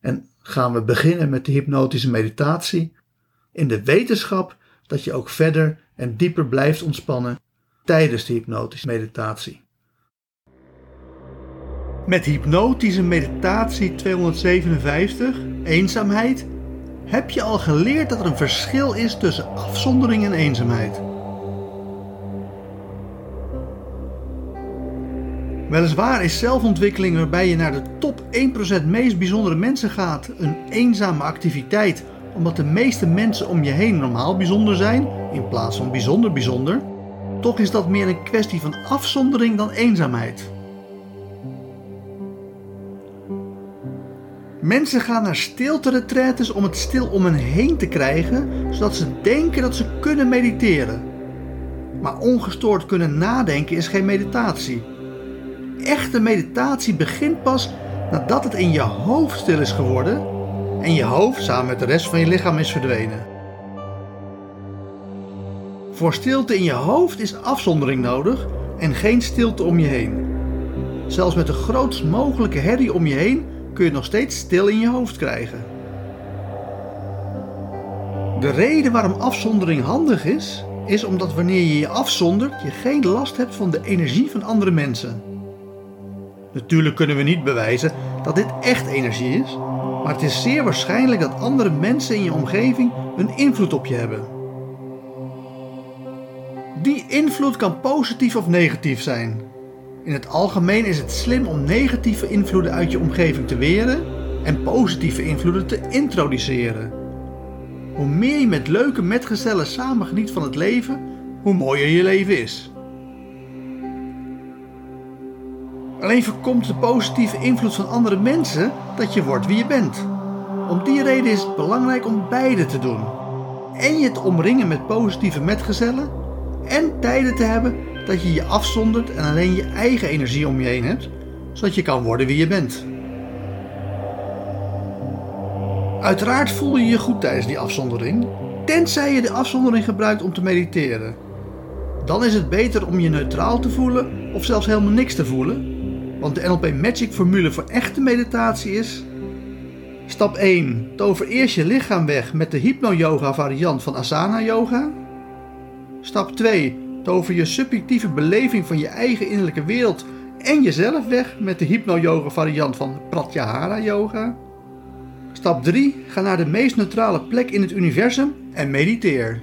en gaan we beginnen met de hypnotische meditatie in de wetenschap dat je ook verder en dieper blijft ontspannen tijdens de hypnotische meditatie. Met hypnotische meditatie 257, eenzaamheid, heb je al geleerd dat er een verschil is tussen afzondering en eenzaamheid. Weliswaar is zelfontwikkeling waarbij je naar de top 1% meest bijzondere mensen gaat een eenzame activiteit, omdat de meeste mensen om je heen normaal bijzonder zijn in plaats van bijzonder bijzonder. Toch is dat meer een kwestie van afzondering dan eenzaamheid. Mensen gaan naar stilte om het stil om hen heen te krijgen, zodat ze denken dat ze kunnen mediteren. Maar ongestoord kunnen nadenken is geen meditatie echte meditatie begint pas nadat het in je hoofd stil is geworden en je hoofd samen met de rest van je lichaam is verdwenen. Voor stilte in je hoofd is afzondering nodig en geen stilte om je heen. Zelfs met de grootst mogelijke herrie om je heen kun je nog steeds stil in je hoofd krijgen. De reden waarom afzondering handig is, is omdat wanneer je je afzondert, je geen last hebt van de energie van andere mensen. Natuurlijk kunnen we niet bewijzen dat dit echt energie is, maar het is zeer waarschijnlijk dat andere mensen in je omgeving een invloed op je hebben. Die invloed kan positief of negatief zijn. In het algemeen is het slim om negatieve invloeden uit je omgeving te weren en positieve invloeden te introduceren. Hoe meer je met leuke metgezellen samen geniet van het leven, hoe mooier je leven is. Alleen voorkomt de positieve invloed van andere mensen dat je wordt wie je bent. Om die reden is het belangrijk om beide te doen. en je te omringen met positieve metgezellen en tijden te hebben dat je je afzondert en alleen je eigen energie om je heen hebt, zodat je kan worden wie je bent. Uiteraard voel je je goed tijdens die afzondering, tenzij je de afzondering gebruikt om te mediteren. Dan is het beter om je neutraal te voelen of zelfs helemaal niks te voelen, want de NLP Magic formule voor echte meditatie is Stap 1. Tover eerst je lichaam weg met de hypno-yoga variant van Asana Yoga. Stap 2. Tover je subjectieve beleving van je eigen innerlijke wereld en jezelf weg met de hypno-yoga variant van Pratyahara Yoga. Stap 3. Ga naar de meest neutrale plek in het universum en mediteer.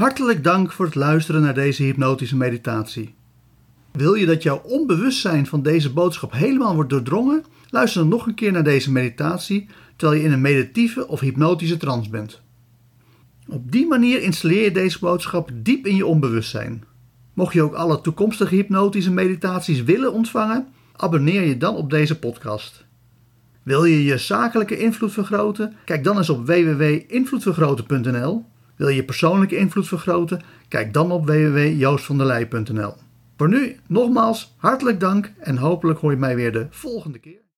Hartelijk dank voor het luisteren naar deze hypnotische meditatie. Wil je dat jouw onbewustzijn van deze boodschap helemaal wordt doordrongen? Luister dan nog een keer naar deze meditatie terwijl je in een meditieve of hypnotische trance bent. Op die manier installeer je deze boodschap diep in je onbewustzijn. Mocht je ook alle toekomstige hypnotische meditaties willen ontvangen, abonneer je dan op deze podcast. Wil je je zakelijke invloed vergroten? Kijk dan eens op www.invloedvergroten.nl wil je persoonlijke invloed vergroten? Kijk dan op www.joostvanderlei.nl. Voor nu nogmaals hartelijk dank en hopelijk hoor je mij weer de volgende keer.